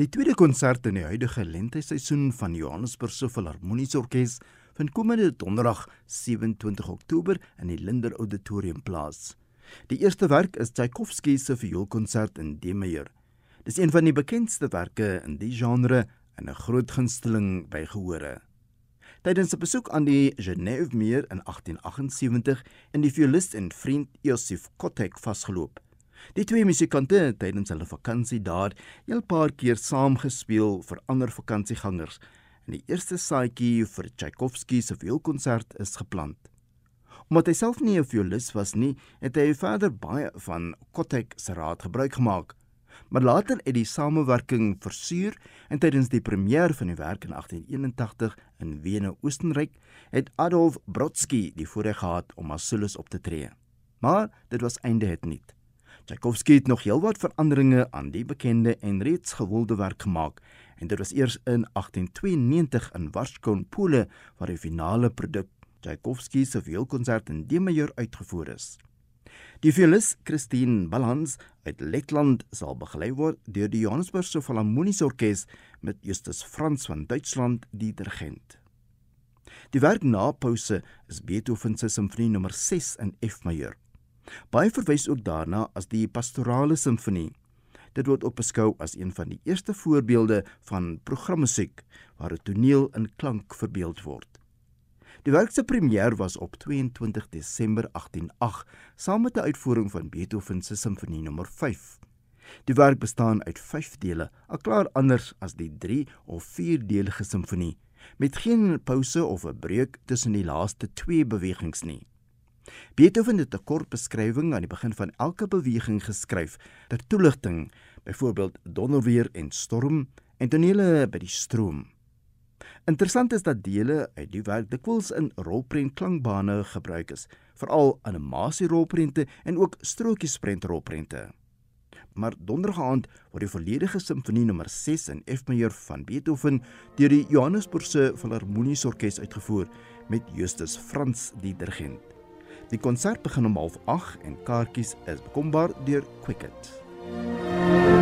Die tweede konsert in die huidige lenteseisoen van Johannesburgse Filharmoniese Orkees vind komende donderdag 27 Oktober in die Linder Auditorium plaas. Die eerste werk is Tchaikovsky se vioolkonsert in D majeur. Dis een van die bekendste werke in die genre en 'n groot gunsteling by gehore. Tydens 'n besoek aan die Genève meer in 1878 in die violist en vriend Josef Kotek vasgeloop. Die twee musikante het tydens hulle vakansie daar 'n paar keer saam gespeel vir ander vakansiegangers. En die eerste saadjie vir Tchaikovsky se vioolkonsert is geplant. Omdat hy self nie 'n violis was nie, het hy verder baie van Kotek se raad gebruik gemaak maar later het die samewerking versuur en tydens die premier van die werk in 1881 in Wene, Oostenryk, het Adolf Brodsky die voorreg gehad om as solis op te tree. Maar dit was einde het nie. Tchaikovsky het nog heelwat veranderinge aan die bekende en reeds gewilde werk gemaak en dit was eers in 1892 in Warskau, Pole, waar die finale produk Tchaikovsky se vioolkonsert in D majeur uitgevoer is. Die violis Christine Balans uit Letland sal begelei word deur die Johannesburgse Filharmoniese Orkees met Justus Frans van Duitsland die dirigent. Die werk na pouse is Beethoven se simfonie nommer 6 in F majeur. Baie verwys ook daarna as die pastorale simfonie. Dit word ook beskou as een van die eerste voorbeelde van programmusiek waar 'n toneel in klank verbeeld word. Die werk se premier was op 22 Desember 1808 saam met 'n uitvoering van Beethoven se simfonie nommer 5. Die werk bestaan uit 5 dele, al klaar anders as die 3 of 4-delige simfonie, met geen pouse of 'n breuk tussen die laaste 2 bewegings nie. Beethoven het 'n kort beskrywing aan die begin van elke beweging geskryf ter toeligting, byvoorbeeld donderweer en storm en tonele by die stroom. Interessant is dat dele uit die werk dikwels in rolprent klankbane gebruik is, veral animasie rolprente en ook strokiesprent rolprente. Maar dondergaand word die volledige simfonie nommer 6 in F majeur van Beethoven deur die Johannesburgse Filharmoniese Orkees uitgevoer met Justus Frans die dirigent. Die konsert begin om 08:30 en kaartjies is bekombaar deur Quicket. You